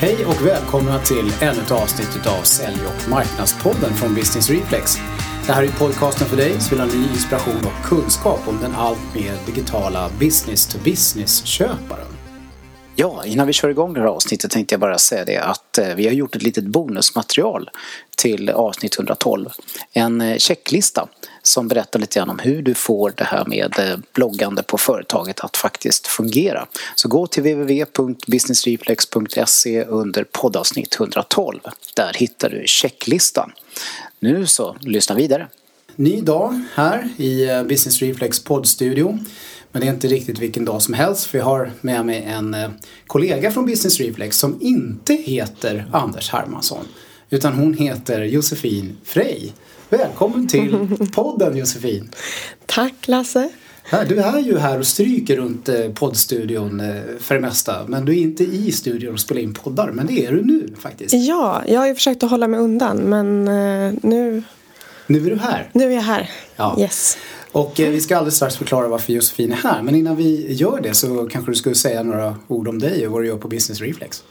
Hej och välkomna till ännu ett avsnitt av Sälj och marknadspodden från Business Reflex. Det här är podcasten för dig som vill ha ny inspiration och kunskap om den allt mer digitala business-to-business-köparen. Ja, innan vi kör igång det här avsnittet tänkte jag bara säga det att eh, vi har gjort ett litet bonusmaterial till avsnitt 112. En eh, checklista som berättar lite grann om hur du får det här med eh, bloggande på företaget att faktiskt fungera. Så gå till www.businessreflex.se under poddavsnitt 112. Där hittar du checklistan. Nu så, lyssna vidare. Ny dag här i eh, Business Reflex poddstudio. Men det är inte riktigt vilken dag som helst för jag har med mig en eh, kollega från Business Reflex som inte heter Anders Hermansson utan hon heter Josefin Frey. Välkommen till podden Josefin! Tack Lasse! Du är ju här och stryker runt eh, poddstudion eh, för det mesta men du är inte i studion och spelar in poddar men det är du nu faktiskt. Ja, jag har ju försökt att hålla mig undan men nu nu är du här. Nu är jag här. Ja. Yes. Och eh, vi ska alldeles strax förklara varför Josefin är här. Men innan vi gör det så kanske du skulle säga några ord om dig och vad du gör på Business Reflex.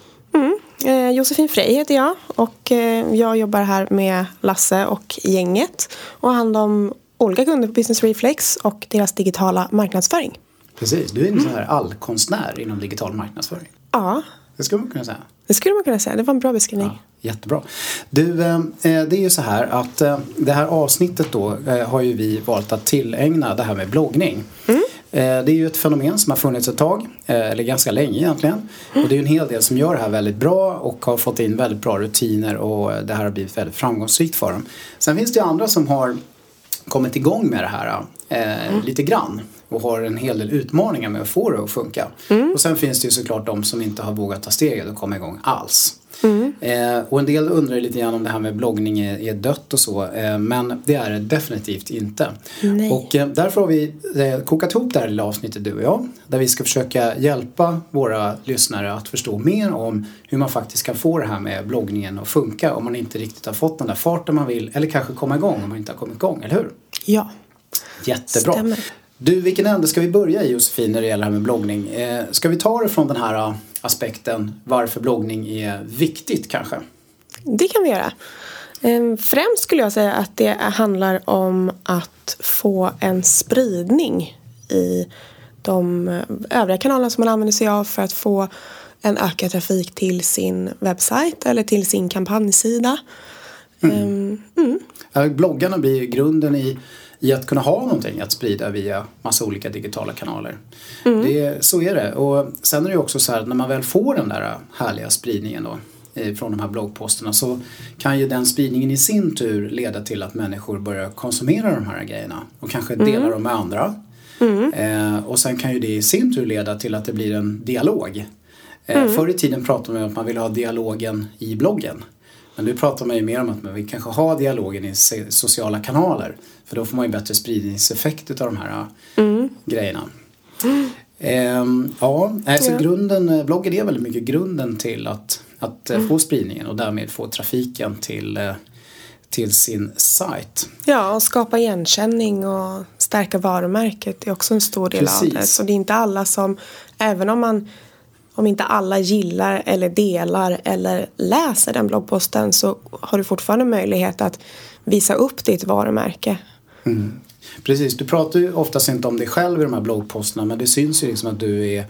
Eh, Josefin Frey heter jag och eh, jag jobbar här med Lasse och gänget och har hand om olika kunder på Business Reflex och deras digitala marknadsföring. Precis, du är en sån här allkonstnär inom digital marknadsföring. Ja. Det skulle man kunna säga. Det skulle man kunna säga, det var en bra beskrivning. Ja. Jättebra. Du, eh, det är ju så här att eh, det här avsnittet då eh, har ju vi valt att tillägna det här med bloggning. Mm. Det är ju ett fenomen som har funnits ett tag, eller ganska länge egentligen. Mm. Och det är ju en hel del som gör det här väldigt bra och har fått in väldigt bra rutiner och det här har blivit väldigt framgångsrikt för dem. Sen finns det ju andra som har kommit igång med det här eh, mm. lite grann och har en hel del utmaningar med att få det att funka. Mm. Och sen finns det ju såklart de som inte har vågat ta steget och komma igång alls. Mm. Eh, och en del undrar lite grann om det här med bloggning är, är dött och så. Eh, men det är det definitivt inte. Nej. Och eh, därför har vi eh, kokat ihop det här lilla avsnittet du och jag. Där vi ska försöka hjälpa våra lyssnare att förstå mer om hur man faktiskt kan få det här med bloggningen att funka om man inte riktigt har fått den där farten man vill. Eller kanske komma igång om man inte har kommit igång, eller hur? Ja. Jättebra. Stämmer. Du, vilken ände ska vi börja i Josefin när det gäller det här med bloggning? Eh, ska vi ta det från den här aspekten varför bloggning är viktigt kanske? Det kan vi göra. Eh, främst skulle jag säga att det handlar om att få en spridning i de eh, övriga kanalerna som man använder sig av för att få en ökad trafik till sin webbsajt eller till sin kampanjsida. Mm. Mm. Ja, bloggarna blir grunden i i att kunna ha någonting att sprida via massa olika digitala kanaler. Mm. Det, så är det. Och sen är det också så här att när man väl får den där härliga spridningen då eh, från de här bloggposterna så kan ju den spridningen i sin tur leda till att människor börjar konsumera de här grejerna och kanske mm. delar dem med andra. Mm. Eh, och sen kan ju det i sin tur leda till att det blir en dialog. Eh, mm. Förr i tiden pratade man om att man ville ha dialogen i bloggen. Men nu pratar man ju mer om att man vill kanske ha dialogen i sociala kanaler. För då får man ju bättre spridningseffekt av de här mm. grejerna. Mm. Ehm, ja, alltså ja. grunden, eh, bloggen är väldigt mycket grunden till att, att eh, mm. få spridningen och därmed få trafiken till, eh, till sin sajt. Ja, och skapa igenkänning och stärka varumärket är också en stor del Precis. av det. Så det är inte alla som, även om man om inte alla gillar eller delar eller läser den bloggposten så har du fortfarande möjlighet att visa upp ditt varumärke. Mm. Precis, du pratar ju oftast inte om dig själv i de här bloggposterna men det syns ju liksom att du är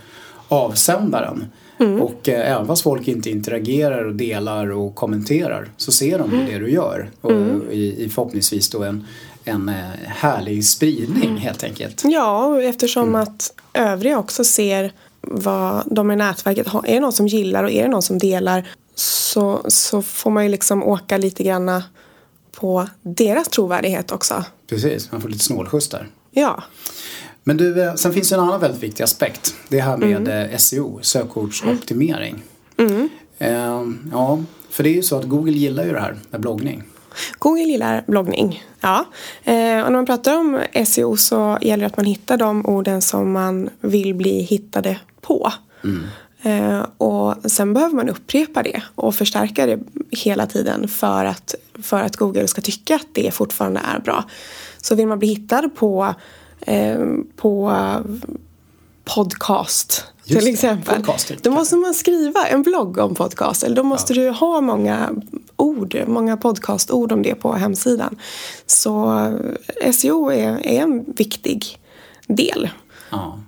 avsändaren. Mm. Och eh, även fast folk inte interagerar och delar och kommenterar så ser de mm. det du gör. Och mm. i, i förhoppningsvis då en, en eh, härlig spridning helt enkelt. Ja, eftersom mm. att övriga också ser vad de i nätverket har. Är det någon som gillar och är det någon som delar så, så får man ju liksom åka lite granna på deras trovärdighet också. Precis, man får lite snålskjuts där. Ja. Men du, eh, sen finns det en annan väldigt viktig aspekt. Det här med mm. Eh, SEO, sökordsoptimering. Mm. Uh, ja, för det är ju så att Google gillar ju det här med bloggning. Google gillar bloggning, ja. Eh, och när man pratar om SEO så gäller det att man hittar de orden som man vill bli hittade på. Mm. Eh, och sen behöver man upprepa det och förstärka det hela tiden för att, för att Google ska tycka att det fortfarande är bra. Så vill man bli hittad på, eh, på podcast Just till exempel. podcasting, Då måste man skriva en blogg om podcast. Eller då måste du ha många ord, många podcastord om det på hemsidan. Så eh, SEO är, är en viktig del. Ja.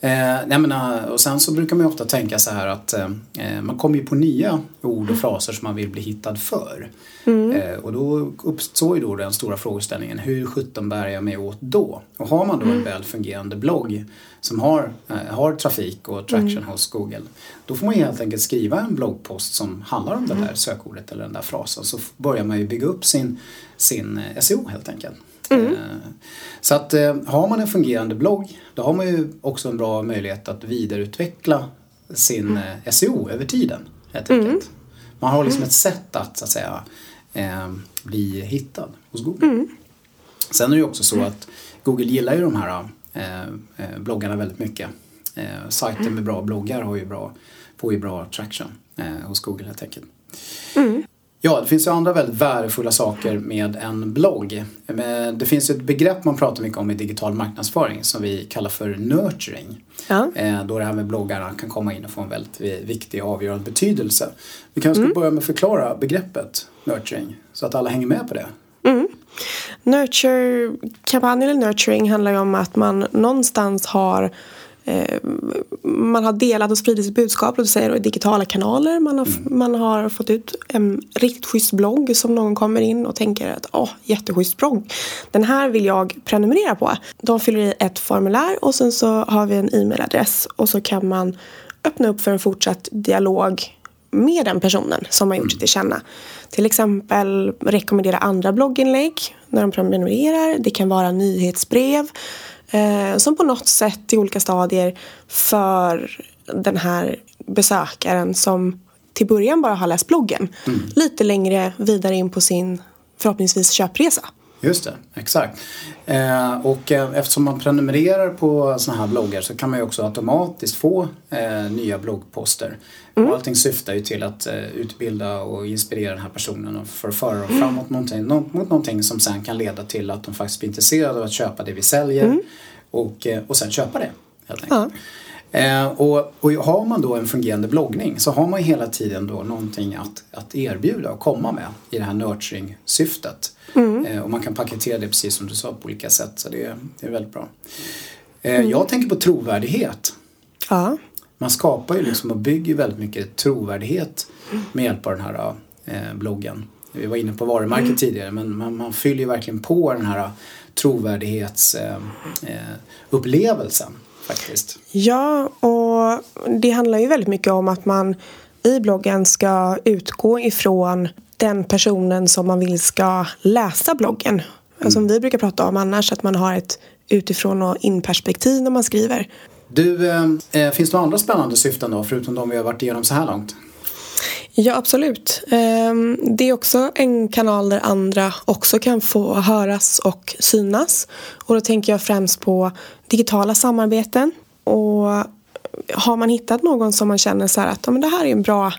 Eh, nej men, eh, och sen så brukar man ju ofta tänka så här att eh, eh, man kommer ju på nya ord och fraser som man vill bli hittad för. Eh, och då uppstår ju då den stora frågeställningen hur sjutton bär jag mig åt då? Och har man då en väl fungerande blogg som har, eh, har trafik och traction hos Google då får man ju helt enkelt skriva en bloggpost som handlar om det där sökordet eller den där frasen så börjar man ju bygga upp sin, sin eh, SEO helt enkelt. Eh, Så att eh, har man en fungerande blogg då har man ju också en bra möjlighet att vidareutveckla sin eh, SEO över tiden. Helt enkelt. Man har liksom ett sätt att, så att säga, bli hittad hos Google. Sen är det ju också så att Google gillar ju de här eh, bloggarna väldigt mycket. Eh, sajter med bra bloggar har ju bra, får ju bra traction eh, hos Google helt enkelt. Ja, det finns ju andra väldigt värdefulla saker med en blogg. Men Det finns ju ett begrepp man pratar mycket om i digital marknadsföring som vi kallar för nurturing. Ja. Eh, Då det här med bloggarna kan komma in och få en väldigt vi- viktig och avgörande betydelse. Vi kanske ska börja med att förklara begreppet nurturing så att alla hänger med på det. Nurture-kampanjen eller nurturing handlar ju om att man någonstans har man har delat och spridit sitt budskap, säga då, i digitala kanaler. Man har, man har fått ut en riktigt schysst blogg som någon kommer in och tänker att åh, jätteschysst blogg. Den här vill jag prenumerera på. De fyller i ett formulär och sen så har vi en e-mailadress och så kan man öppna upp för en fortsatt dialog med den personen som har gjort sig till känna. Till exempel rekommendera andra blogginlägg när de prenumererar. Det kan vara nyhetsbrev eh, som på något sätt i olika stadier för den här besökaren som till början bara har läst bloggen lite längre vidare in på sin förhoppningsvis köpresa. Just det, exakt. Eh, och eh, eftersom man prenumererar på sådana här bloggar så kan man ju också automatiskt få eh, nya bloggposter. Och allting syftar ju till att eh, utbilda och inspirera den här personen och för att föra dem framåt någonting, nå- mot någonting som sen kan leda till att de faktiskt blir intresserade av att köpa det vi säljer och, eh, och sen köpa det. Helt enkelt. Eh, och, och har man då en fungerande bloggning så har man hela tiden då någonting att, att erbjuda och komma med i det här nurturing-syftet. Eh, och man kan paketera det precis som du sa på olika sätt så det, det är väldigt bra. Eh, Jag tänker på trovärdighet. Ja. Man skapar ju liksom och bygger väldigt mycket trovärdighet med hjälp av den här eh, bloggen. Vi var inne på varumärket tidigare men man, man fyller ju verkligen på den här trovärdighetsupplevelsen eh, eh, faktiskt. Ja, och det handlar ju väldigt mycket om att man i bloggen ska utgå ifrån den personen som man vill ska läsa bloggen. Som vi brukar prata om annars, att man har ett utifrån och in-perspektiv när man skriver. Du, eh, eh, finns det några andra spännande syften då, förutom de vi har varit igenom så här långt? Ja, absolut. Ehm, Det är också en kanal där andra också kan få höras och synas. Och då tänker jag främst på digitala samarbeten. Och har man hittat någon som man känner så här att ja, men det här är en bra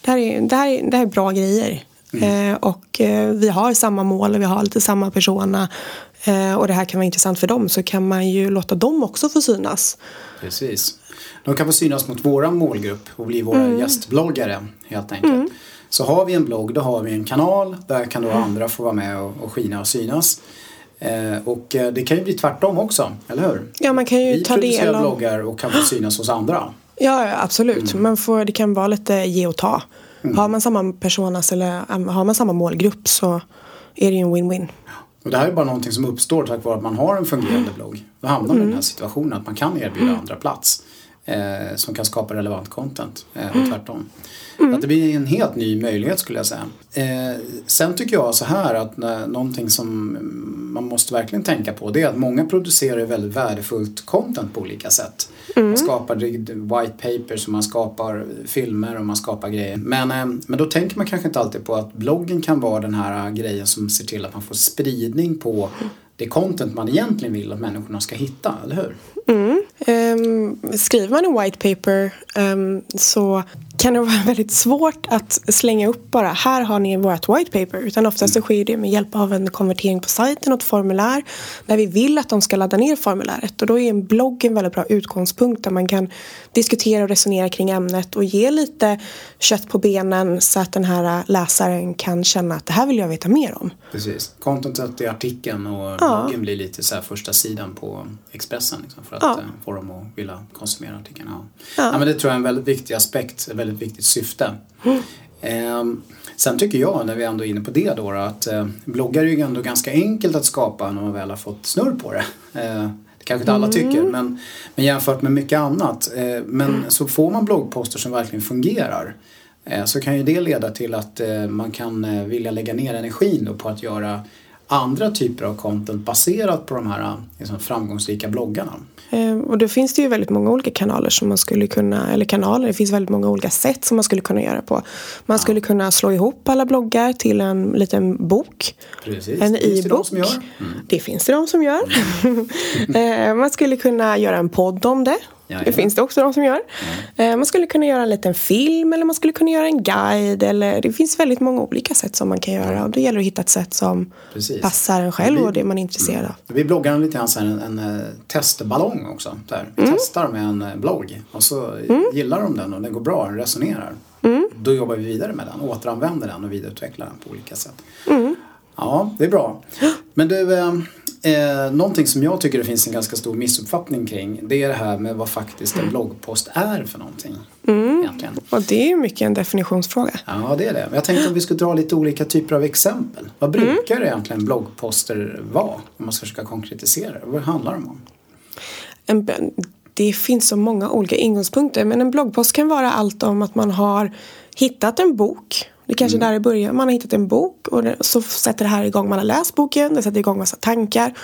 det här är, det här är, det här är bra grejer. Eh, och eh, vi har samma mål och vi har lite samma persona. Eh, och det här kan vara intressant för dem så kan man ju låta dem också få synas. Precis. De kan få synas mot våra målgrupp och bli våra gästbloggare helt enkelt. Så har vi en blogg, då har vi en kanal. Där kan då andra få vara med och, och skina och synas. Eh, och eh, det kan ju bli tvärtom också, eller hur? Ja, man kan ju Vi ta producerar del av... bloggar och kan få synas hos andra. Ja, ja, absolut. Man får, det kan vara lite ge och ta. Har man samma personas eller har man samma målgrupp så är det ju en win-win. Och det här är bara någonting som uppstår tack vare att man har en fungerande blogg. Då hamnar man i den här situationen att man kan erbjuda andra plats. Eh, som kan skapa relevant content eh, och tvärtom. Att det blir en helt ny möjlighet skulle jag säga. Eh, sen tycker jag så här att när, någonting som man måste verkligen tänka på det är att många producerar väldigt värdefullt content på olika sätt. Man skapar white papers och man skapar filmer och man skapar grejer. Men, eh, men då tänker man kanske inte alltid på att bloggen kan vara den här grejen som ser till att man får spridning på det content man egentligen vill att människorna ska hitta, eller hur? Ehm, skriver man en white paper ehm, så kan det vara väldigt svårt att slänga upp bara här har ni vårt white paper utan oftast så sker det med hjälp av en konvertering på sajten och ett formulär där vi vill att de ska ladda ner formuläret och då är en blogg en väldigt bra utgångspunkt där man kan diskutera och resonera kring ämnet och ge lite kött på benen så att den här läsaren kan känna att det här vill jag veta mer om. Precis. Contentet i artikeln och ja. bloggen blir lite så första sidan på Expressen liksom, för att ja. Eh, få dem att vilja konsumera artikeln. Ja. Ja. men det tror jag är en väldigt viktig aspekt, ett väldigt viktigt syfte. Mm. Eh, sen tycker jag, när vi ändå är inne på det då, att eh, bloggar är ju ändå ganska enkelt att skapa när man väl har fått snurr på det. Eh, det kanske inte alla mm. tycker men, men jämfört med mycket annat. Eh, men mm. så får man bloggposter som verkligen fungerar eh, så kan ju det leda till att eh, man kan vilja lägga ner energin på att göra andra typer av content baserat på de här liksom, framgångsrika bloggarna. Eh, och då finns det ju väldigt många olika kanaler som man skulle kunna, eller kanaler, det finns väldigt många olika sätt som man skulle kunna göra på. Man skulle kunna slå ihop alla bloggar till en liten bok. Precis. En e-bok. Mm. Det finns det de som gör. Mm. man skulle kunna göra en podd om det. Jaja. Det finns det också de som gör. Mm. Man skulle kunna göra en liten film eller man skulle kunna göra en guide. Eller, det finns väldigt många olika sätt som man kan göra. Och då gäller det att hitta ett sätt som Precis. passar en själv vi, och det man är intresserad av. Vi bloggar lite grann en, en, en eh, testballong också. Där. Vi mm. testar med en eh, blogg och så mm. gillar de den och den går bra, den resonerar. Mm. Då jobbar vi vidare med den, återanvänder den och vidareutvecklar den på olika sätt. Mm. Ja, det är bra. Men du, Eh, någonting som jag tycker det finns en ganska stor missuppfattning kring det är det här med vad faktiskt en bloggpost är för någonting. Mm. Egentligen. Och det är ju mycket en definitionsfråga. Ja, det är det. Jag tänkte om vi skulle dra lite olika typer av exempel. Vad mm. brukar mm. egentligen bloggposter vara? Om man ska försöka konkretisera det. Vad handlar de om? En, det finns så många olika ingångspunkter men en bloggpost kan vara allt om att man har hittat en bok det kanske mm. där i början man har hittat en bok och så sätter det här igång, man har läst boken, det sätter igång massa tankar.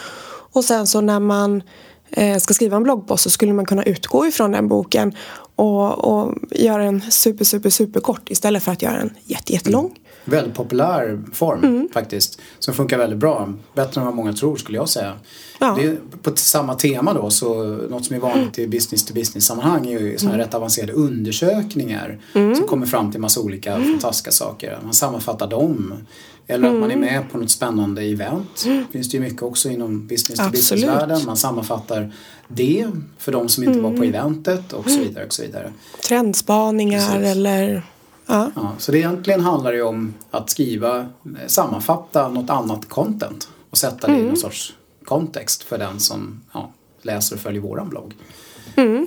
Och sen så när man eh, ska skriva en bloggpost så skulle man kunna utgå ifrån den boken och, och göra en super, super, super kort istället för att göra en jätte, jättelång. Mm. Väldigt populär form mm. faktiskt. Som funkar väldigt bra. Bättre än vad många tror skulle jag säga. Ja. Det på samma tema då så något som är vanligt i business to business sammanhang är ju sådana mm. rätt avancerade undersökningar mm. som kommer fram till massa olika mm. fantastiska saker. Man sammanfattar dem. Eller att man är mm. med på något spännande event. Mm. finns det ju mycket också inom business to business världen. Man sammanfattar det för de som inte var på eventet och så vidare. Och så vidare. Trendspaningar Precis. eller Ja. ja. så det egentligen handlar det om att skriva, sammanfatta något annat content och sätta det mm. i någon sorts kontext för den som ja, läser och följer våran blogg. Mm.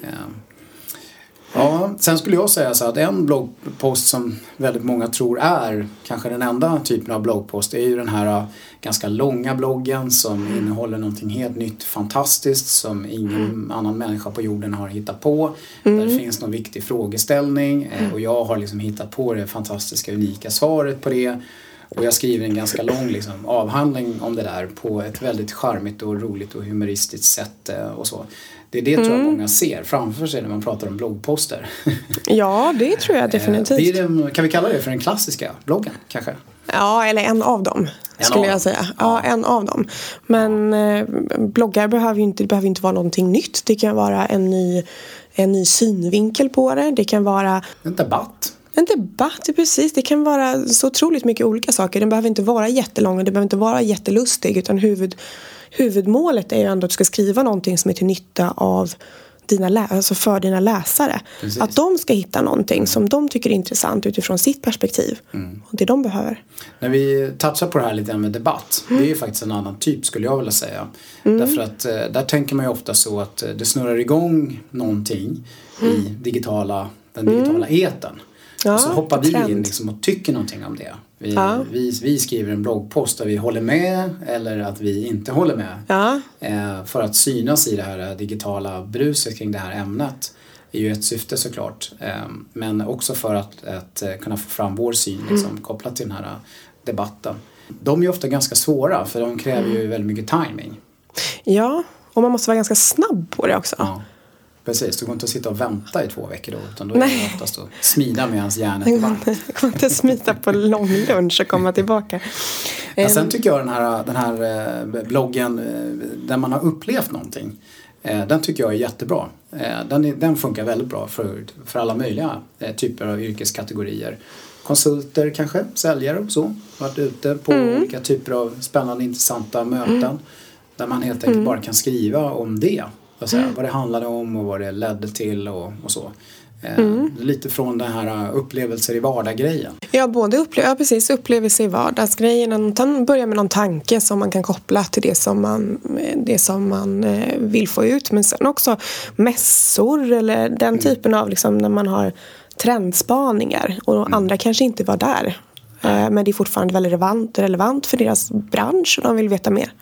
Ja, sen skulle jag säga så att en bloggpost som väldigt många tror är kanske den enda typen av bloggpost är ju den här äh, ganska långa bloggen som innehåller någonting helt nytt, fantastiskt som ingen mm. annan människa på jorden har hittat på. Mm. Där finns någon viktig frågeställning eh, och jag har liksom hittat på det fantastiska, unika svaret på det. Och jag skriver en ganska lång liksom, avhandling om det där på ett väldigt charmigt och roligt och humoristiskt sätt eh, och så. Det är det mm. tror jag mm. många ser framför sig när man pratar om bloggposter. Ja, det tror jag definitivt. Det det, kan vi kalla det för den klassiska bloggen kanske? Ja, eller en av dem en skulle av. jag säga. Ja, en av dem. Men eh, bloggar behöver ju inte, behöver inte vara någonting nytt. Det kan vara en ny, en ny synvinkel på det. Det kan vara... En debatt. En debatt, precis. Det kan vara så otroligt mycket olika saker. Den behöver inte vara jättelång och det behöver inte vara jättelustig utan huvud, huvudmålet är ju ändå att du ska skriva någonting som är till nytta av dina lä alltså för dina läsare. Precis. Att de ska hitta någonting som de tycker är intressant utifrån sitt perspektiv. Mm. Och det de behöver. När vi touchar på det här lite med debatt. Mm. Det är ju faktiskt en annan typ skulle jag vilja säga. Mm. Därför att eh, där tänker man ju ofta så att eh, det snurrar igång någonting i mm. digitala, den digitala mm. eten. Ja, och så hoppar vi in liksom och tycker någonting om det. Vi, ja. vi, vi, skriver en bloggpost där vi håller med eller att vi inte håller med. Ja. Eh, för att synas i det här digitala bruset kring det här ämnet är ju ett syfte såklart. Eh, men också för att, att eh, kunna få fram vår syn liksom, mm. kopplat till den här debatten. De är ju ofta ganska svåra för de kräver ju väldigt mycket timing. Ja, och man måste vara ganska snabb på det också. Ja. Precis, du går inte att sitta och vänta i två veckor då utan då är det oftast att smida järnet är varmt. Det går inte att smita på lång lunch och komma tillbaka. Ja, sen tycker jag den här, den här eh, bloggen eh, där man har upplevt någonting. Eh, den tycker jag är jättebra. Den, är, den funkar väldigt bra för, för alla möjliga typer av yrkeskategorier. Konsulter kanske, säljare och så. Varit ute på mm. olika typer av spännande intressanta möten. Mm. Där man helt enkelt mm. bara kan skriva om det. Säga, mm. Vad det handlade om och vad det ledde till och, och så. Eh, mm. Lite från den här uh, upplevelser i vardagsgrejen. Ja, både upple ja, precis, upplevelser i vardagsgrejen. Man börjar med någon tanke som man kan koppla till det som man, det som man eh, vill få ut. Men sen också mässor eller den mm. typen av liksom, när man har trendspaningar och mm. andra kanske inte var där. Eh, men det är fortfarande väldigt relevant, relevant för deras bransch och de vill veta mer.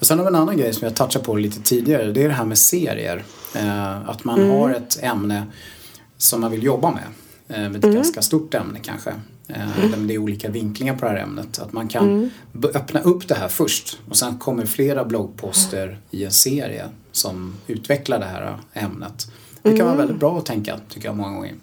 Och sen har vi en annan grej som jag touchade på lite tidigare. Det är det här med serier. Eh, att man mm. har ett ämne som man vill jobba med. Eh, ett mm. ganska stort ämne kanske. Eh, mm. Det är olika vinklingar på det här ämnet. Att man kan mm. öppna upp det här först och sen kommer flera bloggposter i en serie som utvecklar det här ämnet. Det kan vara mm. väldigt bra att tänka tycker jag många gånger.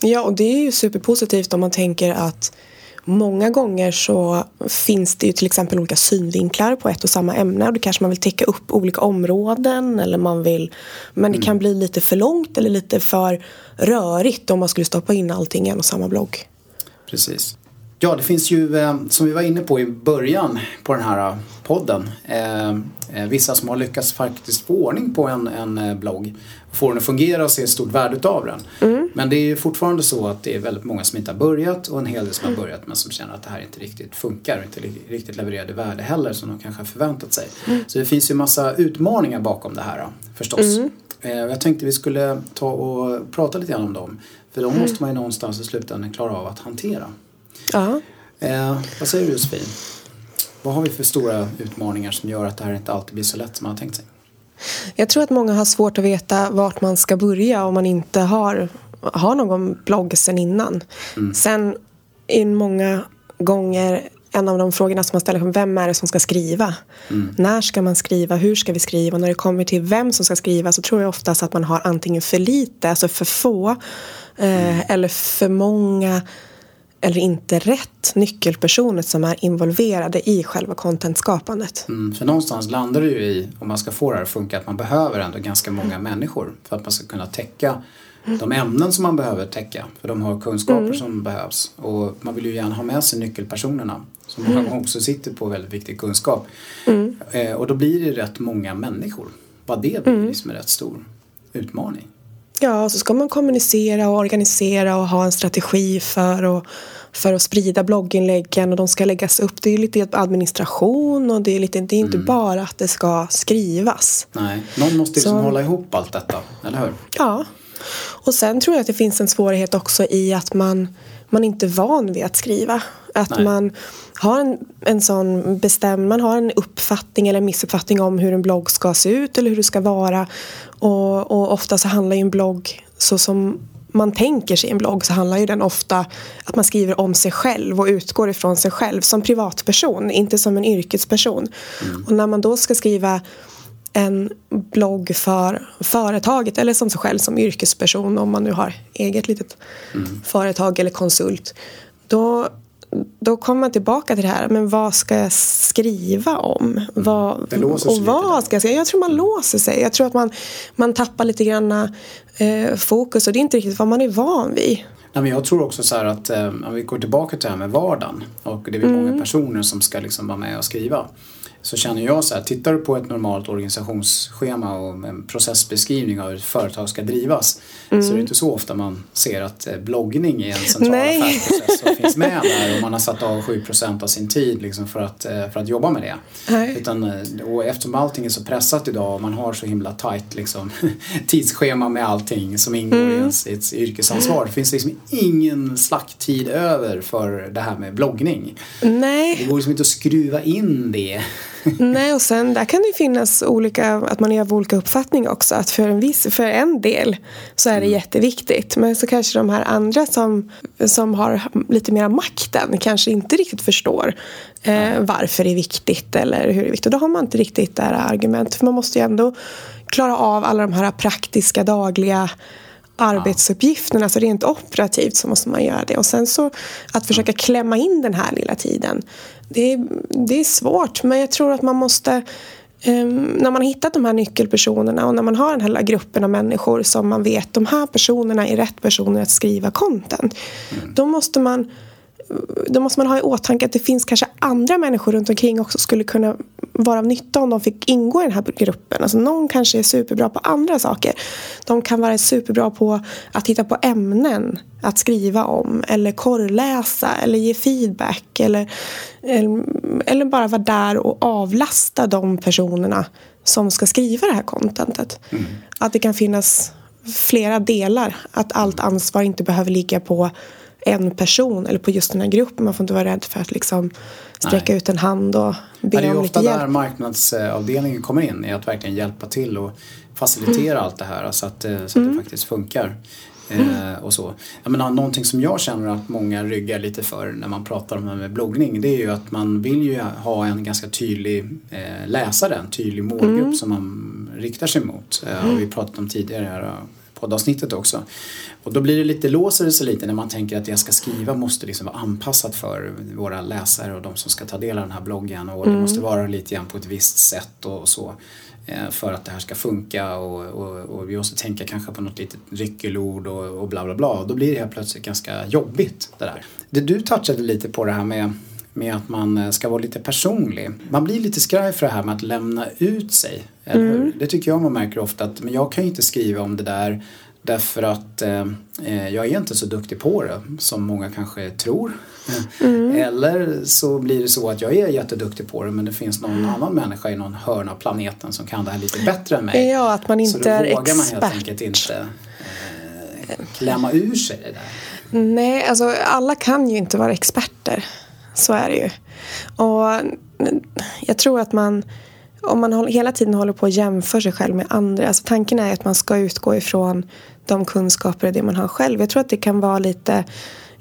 Ja och det är ju superpositivt om man tänker att Många gånger så finns det ju till exempel olika synvinklar på ett och samma ämne och då kanske man vill täcka upp olika områden eller man vill men det kan mm. bli lite för långt eller lite för rörigt om man skulle stoppa in allting i en och samma blogg. Precis. Ja, det finns ju eh, som vi var inne på i början på den här podden eh, Eh, vissa som har lyckats faktiskt få ordning på en, en eh, blogg få den att fungera och se ett stort värde utav den. Mm. Men det är ju fortfarande så att det är väldigt många som inte har börjat och en hel del som har börjat men som känner att det här inte riktigt funkar och inte riktigt levererar det värde heller som de kanske har förväntat sig. Mm. Så det finns ju massa utmaningar bakom det här förstås. Mm. Eh, jag tänkte vi skulle ta och prata lite grann om dem. För de mm. måste man ju någonstans i slutändan klara av att hantera. Ja. Eh, vad säger du Josefin? Vad har vi för stora utmaningar som gör att det här inte alltid blir så lätt som man har tänkt sig? Jag tror att många har svårt att veta vart man ska börja om man inte har, har någon blogg sen innan. Mm. Sen är många gånger en av de frågorna som man ställer vem är det som ska skriva? Mm. När ska man skriva? Hur ska vi skriva? Och när det kommer till vem som ska skriva så tror jag oftast att man har antingen för lite, alltså för få eh, mm. eller för många eller inte rätt nyckelpersoner som är involverade i själva contentskapandet. Mm, för någonstans landar det ju i, om man ska få det här att funka, att man behöver ändå ganska många människor för att man ska kunna täcka de ämnen som man behöver täcka. För de har kunskaper mm. som behövs. Och man vill ju gärna ha med sig nyckelpersonerna som gånger också sitter på väldigt viktig kunskap. Mm. Eh, och då blir det rätt många människor. Bara det blir mm. liksom en rätt stor utmaning. Ja, så ska man kommunicera och organisera och ha en strategi för att, för att sprida blogginläggen och de ska läggas upp. Det är lite administration och det är, lite, det är inte mm. bara att det ska skrivas. Nej, någon måste liksom så, hålla ihop allt detta, eller hur? Ja, och sen tror jag att det finns en svårighet också i att man, man inte är van vid att skriva. Att Nej. man har en, en sån bestämd, man har en uppfattning eller en missuppfattning om hur en blogg ska se ut eller hur det ska vara. Och, och ofta så handlar ju en blogg så som man tänker sig en blogg så handlar ju den ofta att man skriver om sig själv och utgår ifrån sig själv som privatperson, inte som en yrkesperson. Mm. Och när man då ska skriva en blogg för företaget eller som sig själv som yrkesperson om man nu har eget litet mm. företag eller konsult. Då då kommer man tillbaka till det här, men vad ska jag skriva om? Mm. Vad, och vad ska jag skriva? Jag tror man låser sig. Jag tror att man, man tappar lite grann eh, fokus och det är inte riktigt vad man är van vid. Nej, men jag tror också så här att eh, om vi går tillbaka till det här med vardagen och det är mm. många personer som ska liksom vara med och skriva så känner jag så här, tittar du på ett normalt organisationsschema och en processbeskrivning av hur ett företag ska drivas mm. så är det inte så ofta man ser att eh, bloggning är en central Nej. affärsprocess som finns med där och man har satt av 7% av sin tid liksom för, att, eh, för att jobba med det. Nej. Utan, eh, och eftersom allting är så pressat idag och man har så himla tajt liksom, tidsschema med allting som ingår mm. i ens, ens yrkesansvar det finns liksom ingen slacktid över för det här med bloggning. Nej. Det går liksom inte att skruva in det Nej, och sen där kan det finnas olika, att man är av olika uppfattning också. Att för en, viss, för en del så är det mm. jätteviktigt. Men så kanske de här andra som, som har lite mer makten kanske inte riktigt förstår eh, varför det är viktigt eller hur det är viktigt. Och då har man inte riktigt det här argumentet. För man måste ju ändå klara av alla de här praktiska dagliga arbetsuppgifterna, alltså rent operativt så måste man göra det. Och sen så att försöka klämma in den här lilla tiden det är, det är svårt men jag tror att man måste um, när man har hittat de här nyckelpersonerna och när man har den här lilla gruppen av människor som man vet de här personerna är rätt personer att skriva content. Mm. Då måste man då måste man ha i åtanke att det finns kanske andra människor runt omkring också skulle kunna vara av nytta om de fick ingå i den här gruppen. Alltså någon kanske är superbra på andra saker. De kan vara superbra på att hitta på ämnen att skriva om eller korrläsa eller ge feedback eller, eller, eller bara vara där och avlasta de personerna som ska skriva det här contentet. Mm. Att det kan finnas flera delar. Att allt ansvar inte behöver ligga på en person eller på just den här gruppen. Man får inte vara rädd för att liksom sträcka Nej. ut en hand och be om lite hjälp. Det är ofta där marknadsavdelningen kommer in, i att verkligen hjälpa till och facilitera mm. allt det här så att, så att mm. det faktiskt funkar. Mm. och så. Jag menar, någonting som jag känner att många ryggar lite för när man pratar om det här med bloggning det är ju att man vill ju ha en ganska tydlig eh, läsare, en tydlig målgrupp mm. som man riktar sig mot. Eh, och vi pratat om tidigare här poddavsnittet också. Och då blir det lite, låser det sig lite när man tänker att det jag ska skriva måste liksom vara anpassat för våra läsare och de som ska ta del av den här bloggen och mm. det måste vara lite grann på ett visst sätt och så eh, för att det här ska funka och, och, och, vi måste tänka kanske på något litet ryckelord och, och bla bla bla. Då blir det helt plötsligt ganska jobbigt det där. Det du touchade lite på det här med med att man eh, ska vara lite personlig. Man blir lite skraj för det här med att lämna ut sig. Mm. Det tycker jag man märker ofta att men jag kan ju inte skriva om det där Därför att eh, eh, jag är inte så duktig på det som många kanske tror. Mm. Eller så blir det så att jag är jätteduktig på det men det finns någon annan människa i någon hörn av planeten som kan det här lite bättre än mig. Ja, att man inte så då är vågar man helt enkelt inte eh, klämma ur sig det där. Nej, alltså alla kan ju inte vara experter. Så är det ju. Och jag tror att man om man hela tiden håller på att jämföra sig själv med andra. Alltså tanken är att man ska utgå ifrån de kunskaper och det man har själv. Jag tror att det kan vara lite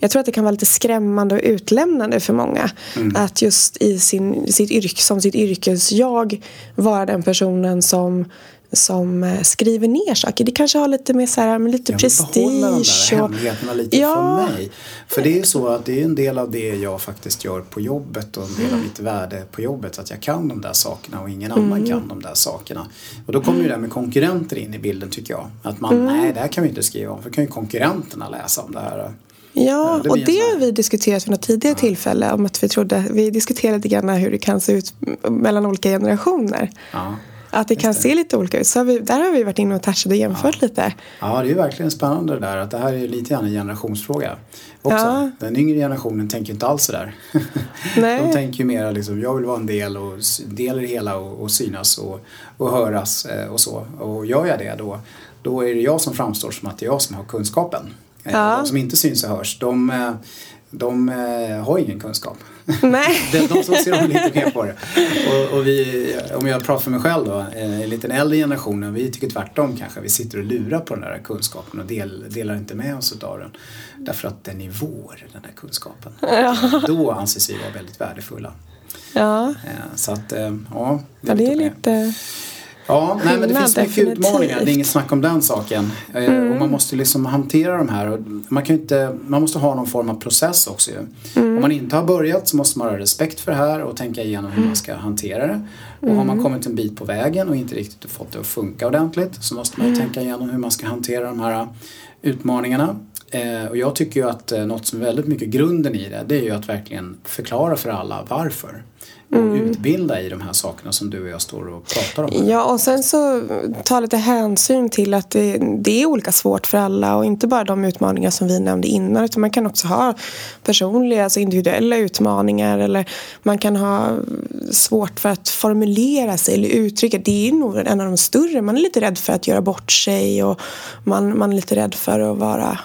jag tror att det kan vara lite skrämmande och utlämnande för många. Mm. Att just i sin, sitt yrke, som sitt yrkesjag vara den personen som som eh, skriver ner saker. Det kanske har lite mer så här, med lite prestige. Behålla de där hemligheterna lite ja. från mig. För det är ju så att det är en del av det jag faktiskt gör på jobbet och en del av mm. mitt värde på jobbet. Att jag kan de där sakerna och ingen mm. annan kan de där sakerna. Och då kommer ju det här med konkurrenter in i bilden tycker jag. Att man, mm. nej det här kan vi inte skriva om för kan ju konkurrenterna läsa om det här. Ja, det och det har vi diskuterat vid något tidigare ja. tillfälle. Om att vi, trodde, vi diskuterade lite grann hur det kan se ut mellan olika generationer. Ja. Att det kan det. se lite olika ut. Så har vi, där har vi varit inne och touchat och jämfört ja. lite. Ja, det är verkligen spännande det där. Att det här är lite grann en generationsfråga. Också. Ja. Den yngre generationen tänker inte alls sådär. De tänker ju mer liksom, jag vill vara en del och del i det hela och, och synas och, och höras eh, och så. Och gör jag det då, då är det jag som framstår som att det är jag som har kunskapen. Eh, ja. De som inte syns och hörs, de, eh, de har ingen kunskap. Nej. de, de som ser lite mer på det. Och, och, vi, om jag pratar för mig själv då, eh, lite den äldre generationen, vi tycker tvärtom kanske. Vi sitter och lurar på den där kunskapen och del, delar inte med oss av den. Därför att den är vår, den här kunskapen. Ja. Då anses vi vara väldigt värdefulla. Ja. Eh, så att, eh, ja. Det är, ja, det är lite... Ja, nej, men det finns mycket utmaningar, det är inget snack om den saken. Eh, mm. Och man måste liksom hantera de här. Man, kan inte, man måste ha någon form av process också ju. Mm. Om man inte har börjat så måste man ha respekt för det här och tänka igenom hur man ska hantera det. Och har man mm. kommit en bit på vägen och inte riktigt fått det att funka ordentligt så måste man mm. tänka igenom hur man ska hantera de här utmaningarna. Eh, och jag tycker ju att eh, något som är väldigt mycket grunden i det, det är ju att verkligen förklara för alla varför och mm. utbilda i de här sakerna som du och jag står och pratar om. Ja, och sen så ta lite hänsyn till att det, det, är olika svårt för alla och inte bara de utmaningar som vi nämnde innan utan man kan också ha personliga, alltså individuella utmaningar eller man kan ha svårt för att formulera sig eller uttrycka. Det är nog en av de större. Man är lite rädd för att göra bort sig och man, man är lite rädd för att vara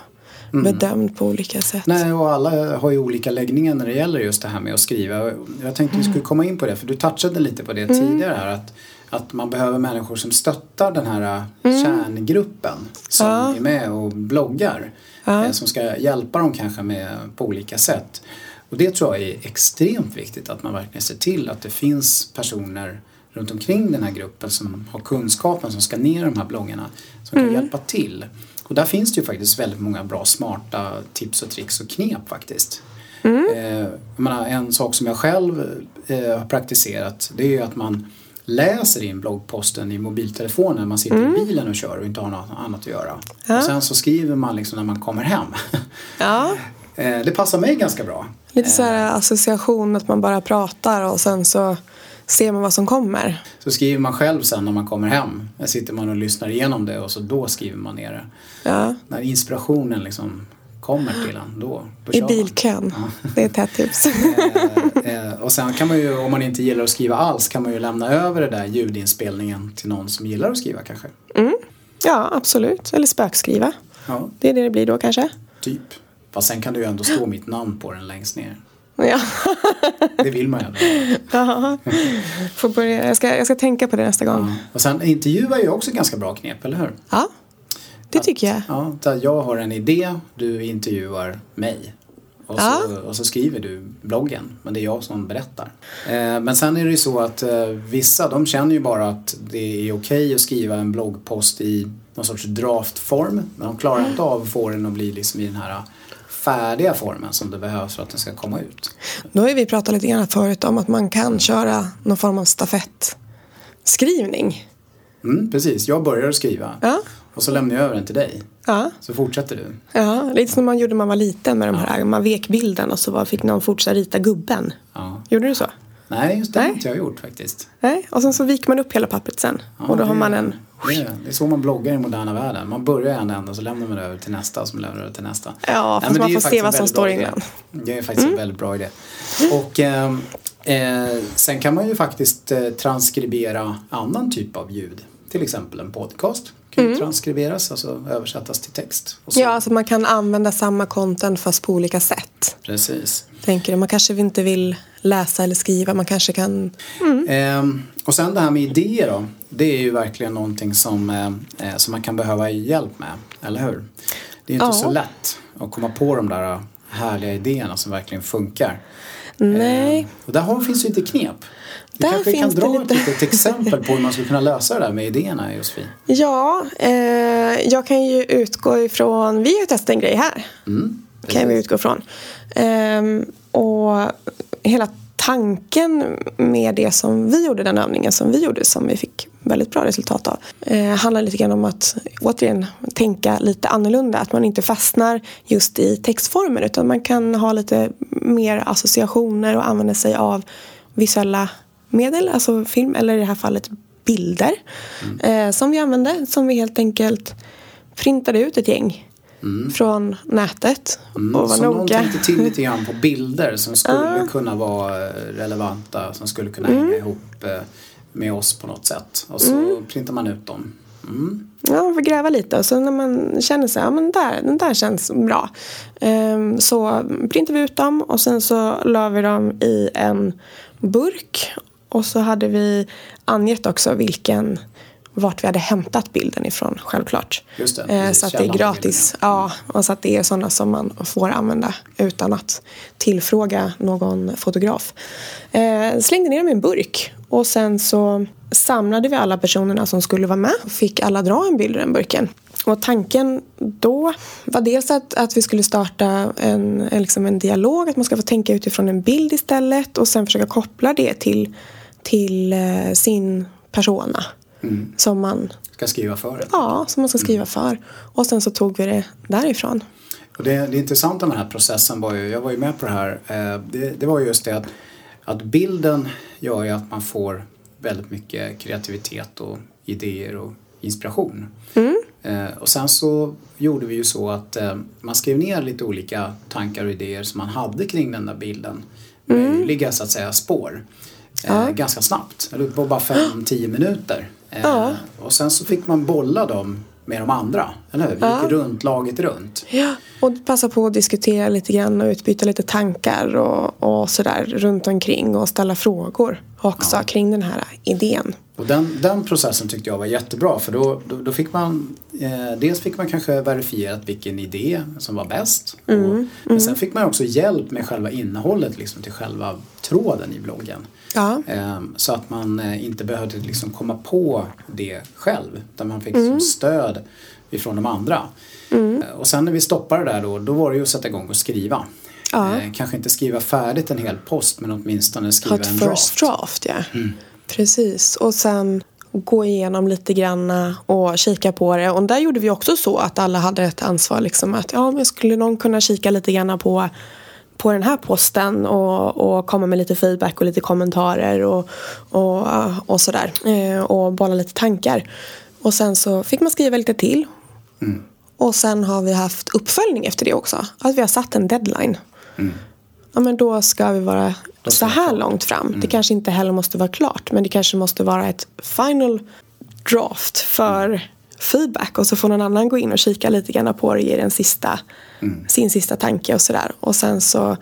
mm. bedömd på olika sätt. Nej, och alla har ju olika läggningar när det gäller just det här med att skriva. Jag tänkte mm. vi skulle komma in på det, för du touchade lite på det mm. tidigare här. Att, att man behöver människor som stöttar den här mm. kärngruppen som ja. är med och bloggar. Ja. Eh, som ska hjälpa dem kanske med, på olika sätt. Och det tror jag är extremt viktigt att man verkligen ser till att det finns personer runt omkring den här gruppen som har kunskapen som ska ner i de här bloggarna som mm. kan hjälpa till. Och där finns det ju faktiskt väldigt många bra smarta tips och tricks och knep faktiskt. Mm. Eh, menar, en sak som jag själv eh, har praktiserat det är ju att man läser in bloggposten i mobiltelefonen när man sitter i bilen och kör och inte har något annat att göra. Ja. Och sen så skriver man liksom när man kommer hem. Ja, Eh, det passar mig ganska bra. lite så här association att man bara pratar och sen så ser man vad som kommer. Så skriver man själv sen när man kommer hem. Där sitter man och lyssnar igenom det och så då skriver man ner det. Ja, När inspirationen liksom kommer till en, då, då i bilkön. Det är ett hett tips. Eh, och sen kan man ju, om man inte gillar att skriva alls, kan man ju lämna över det där ljudinspelningen till någon som gillar att skriva kanske. Ja, absolut. Eller spökskriva. Ja, Det är det det blir då kanske. typ. Fast sen kan det ju ändå stå mitt namn på den längst ner. Ja, Det vill man ju ja. Får börja. Jag, ska, jag ska tänka på det nästa gång. Och sen intervjua är ju också ganska bra knep, eller hur? Ja, det tycker jag. Ja, där jag har en idé, du intervjuar mig. Och så, Ja. och så skriver du bloggen, men det är jag som berättar. Eh, men sen är det ju så att eh, vissa de känner ju bara att det är okej att skriva en bloggpost i någon sorts draftform. Men de klarar inte av att få den att bli liksom i den här färdiga formen som det behövs för att den ska komma ut. Då har vi pratat lite grann förut om att man kan köra någon form av stafettskrivning. Mm, precis, jag börjar skriva Ja, och så lämnar jag över den till dig. ja, Så fortsätter du. ja. Lite som man gjorde när man var liten med de här, man vek bilden och så var- fick någon fortsätta rita gubben. Ja. Gjorde du så? Nej, just det har Nej. inte jag gjort faktiskt. Nej, och sen så viker man upp hela pappret sen. Och då har man en... Det är, det är så man bloggar i moderna världen. Man börjar i en ända så lämnar man över till nästa som lämnar över till nästa. Ja, fast men man får se vad som står innan. Det är faktiskt en väldigt bra idé. Och ehm, eh, sen kan man ju faktiskt eh, transkribera annan typ av ljud. Till exempel en podcast kan ju transkriberas, alltså översättas till text. Ja, alltså man kan använda samma content fast på olika sätt. Precis. Tänker du. Man kanske inte vill läsa eller skriva, man kanske kan... Ehm, och sen det här med idéer då. Det är ju verkligen någonting som, eh, eh, som man kan behöva hjälp med, eller hur? Det är inte Ja. så lätt att komma på de där härliga idéerna som verkligen funkar. Nej. Ehm, och där har, finns ju lite knep. Vi Där kanske kan dra lite. ett litet exempel på hur man skulle kunna lösa det där med idéerna Josefin. Ja, eh, jag kan ju utgå ifrån... Vi har ju testat en grej här. Mm, kan vi utgå ifrån. Ehm, och hela tanken med det som vi gjorde, den övningen som vi gjorde som vi fick väldigt bra resultat av. Eh, handlar lite grann om att återigen tänka lite annorlunda. Att man inte fastnar just i textformer utan man kan ha lite mer associationer och använda sig av visuella medel, alltså film eller i det här fallet bilder. Eh, som vi använde, som vi helt enkelt printade ut ett gäng från nätet. och var så någon noga. tänkte till lite grann på bilder som skulle kunna vara relevanta, som skulle kunna Mm. hänga ihop eh, med oss på något sätt. Och så printar man ut dem. Mm. Ja, man får gräva lite och så när man känner sig, ja men där, den där känns bra. Ehm, så printar vi ut dem och sen så la vi dem i en burk. Och så hade vi angett också vilken, vart vi hade hämtat bilden ifrån självklart. Just det, Eh, precis, så att det är gratis. Ja, och så att det är sådana som man får använda utan att tillfråga någon fotograf. Eh, slängde ner dem i en burk och sen så samlade vi alla personerna som skulle vara med och fick alla dra en bild ur den burken. Och tanken då var dels att, att vi skulle starta en, en, liksom en dialog, att man ska få tänka utifrån en bild istället och sen försöka koppla det till, till eh, sin persona. Som man Ska skriva för. Ja, som man ska skriva för. Och sen så tog vi det därifrån. Och det, det intressanta med den här processen var ju, jag var ju med på det här, eh, det, det var ju just det att, att bilden gör ju att man får väldigt mycket kreativitet och idéer och inspiration. Eh, och sen så gjorde vi ju så att eh, man skrev ner lite olika tankar och idéer som man hade kring den där bilden. Möjliga så att säga spår. Eh, Ganska snabbt, eller på bara 5-10 minuter. Eh, Ja. Och sen så fick man bolla dem med de andra, eller hur? Vi gick runt laget runt. Ja, och passa på att diskutera lite grann och utbyta lite tankar och, och sådär runt omkring och ställa frågor också kring den här idén. Och den, den processen tyckte jag var jättebra för då, då, då fick man eh, Dels fick man kanske verifierat vilken idé som var bäst. och, men sen fick man också hjälp med själva innehållet liksom, till själva tråden i bloggen. Ja. Eh, så att man eh, inte behövde liksom komma på det själv. Utan man fick liksom stöd ifrån de andra. Eh, och sen när vi stoppade där då, då var det ju att sätta igång och skriva. Ja. Eh, kanske inte skriva färdigt en hel post men åtminstone skriva en first draft. draft, ja. Precis, och sen gå igenom lite grann och kika på det. Och där gjorde vi också så att alla hade ett ansvar. Liksom, att ja, men skulle någon kunna kika lite grann på på den här posten och, och komma med lite feedback och lite kommentarer och, och, och sådär. Eh, och bolla lite tankar. Och sen så fick man skriva lite till. Mm. Och sen har vi haft uppföljning efter det också. Att vi har satt en deadline. Mm. Ja men då ska vi vara så här långt fram. Mm. Det kanske inte heller måste vara klart. Men det kanske måste vara ett final draft för feedback. Och så får någon annan gå in och kika lite grann på det ge den sista, mm. sin sista tanke och sådär. Och sen så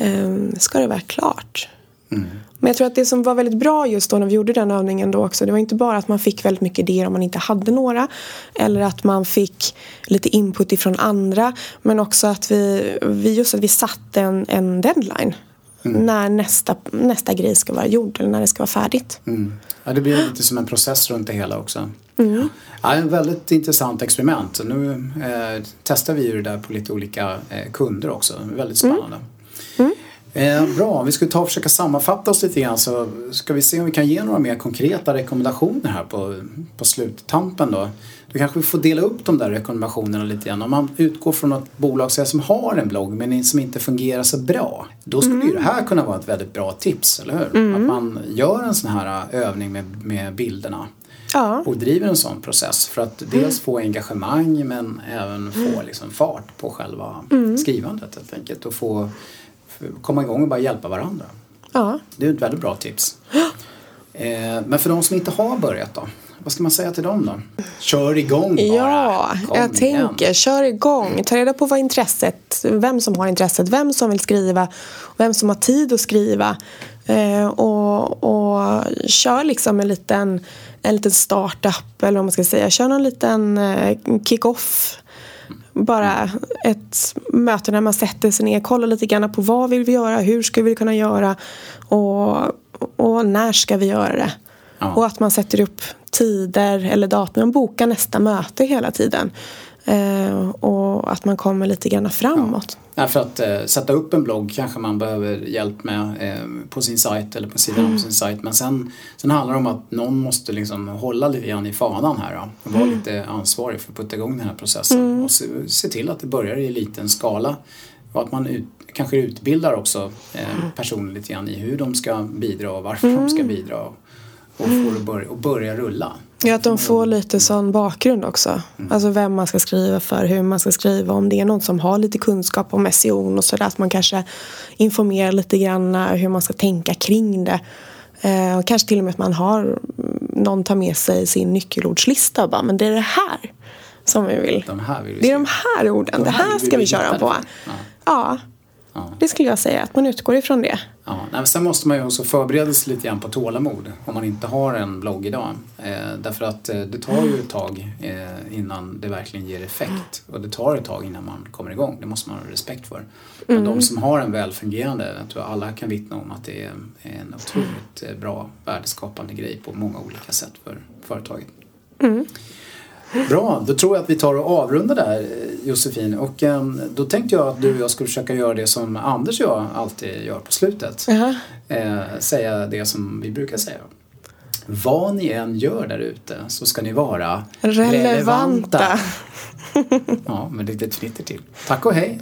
um, ska det vara klart. Mm. Men jag tror att det som var väldigt bra just då när vi gjorde den övningen då också det var inte bara att man fick väldigt mycket idéer om man inte hade några eller att man fick lite input ifrån andra men också att vi, vi just att vi satte en, en deadline mm. när nästa, nästa grej ska vara gjord eller när det ska vara färdigt. Mm. Ja, det blir lite som en process runt det hela också. Mm. Ja, en väldigt intressant experiment. Nu eh, testar vi ju det där på lite olika eh, kunder också. Väldigt spännande. Mm. Eh, bra, vi ska ta och försöka sammanfatta oss lite grann så ska vi se om vi kan ge några mer konkreta rekommendationer här på, på sluttampen då. Då kanske vi får dela upp de där rekommendationerna lite grann. Om man utgår från ett bolag som har en blogg men som inte fungerar så bra. Då skulle mm. ju det här kunna vara ett väldigt bra tips, eller hur? Mm. Att man gör en sån här övning med, med bilderna. Ja. Och driver en sån process för att dels få engagemang men även få liksom fart på själva mm. skrivandet helt enkelt. Och få komma igång och bara hjälpa varandra. Ja. Det är ett väldigt bra tips. Eh, men för de som inte har börjat då? Vad ska man säga till dem då? Kör igång bara! Ja, Kom jag igen. tänker kör igång. Ta reda på vad intresset, vem som har intresset, vem som vill skriva, vem som har tid att skriva. Eh, och, och kör liksom en liten, en liten startup eller vad man ska säga. Kör någon liten eh, kick-off bara ett möte när man sätter sig ner, kollar lite grann på vad vill vi göra, hur ska vi kunna göra och, och när ska vi göra det. Ja. Och att man sätter upp tider eller datum, man bokar nästa möte hela tiden. Eh, och att man kommer lite grann framåt. Ja. för att eh, sätta upp en blogg kanske man behöver hjälp med eh, på sin sajt eller på sidan mm. av sin sajt. Men sen, sen handlar det om att någon måste liksom hålla lite grann i fanan här då, och vara mm. lite ansvarig för att putta igång den här processen mm. och se, se, till att det börjar i liten skala. Och att man ut, kanske utbildar också eh, mm. personer lite grann i hur de ska bidra och varför de ska mm. bidra och får börja, och börja rulla. Ja, att de får lite sån bakgrund också. Mm. Alltså vem man ska skriva för, hur man ska skriva. Om det är någon som har lite kunskap om SEO och sådär. Att man kanske informerar lite grann hur man ska tänka kring det. Eh, och kanske till och med att man har någon tar med sig sin nyckelordslista och bara, men det är det här som vi vill. De vill vi det är de här orden, de här det här ska vi köra på. Ja. ja. Ja. Det skulle jag säga, att man utgår ifrån det. Ja, men sen måste man ju också förbereda sig lite grann på tålamod om man inte har en blogg idag. Eh, därför att eh, det tar ju ett tag eh, innan det verkligen ger effekt och det tar ett tag innan man kommer igång. Det måste man ha respekt för. Men mm. de som har en välfungerande, jag tror alla kan vittna om att det är en otroligt eh, bra värdeskapande grej på många olika sätt för företaget. Mm. Bra, då tror jag att vi tar och avrundar där Josefin. Och um, då tänkte jag att du och jag skulle försöka göra det som Anders och jag alltid gör på slutet. Uh -huh. eh, säga det som vi brukar säga. Vad ni än gör där ute så ska ni vara relevanta. relevanta. ja, men det är ett fnitter till. Tack och hej!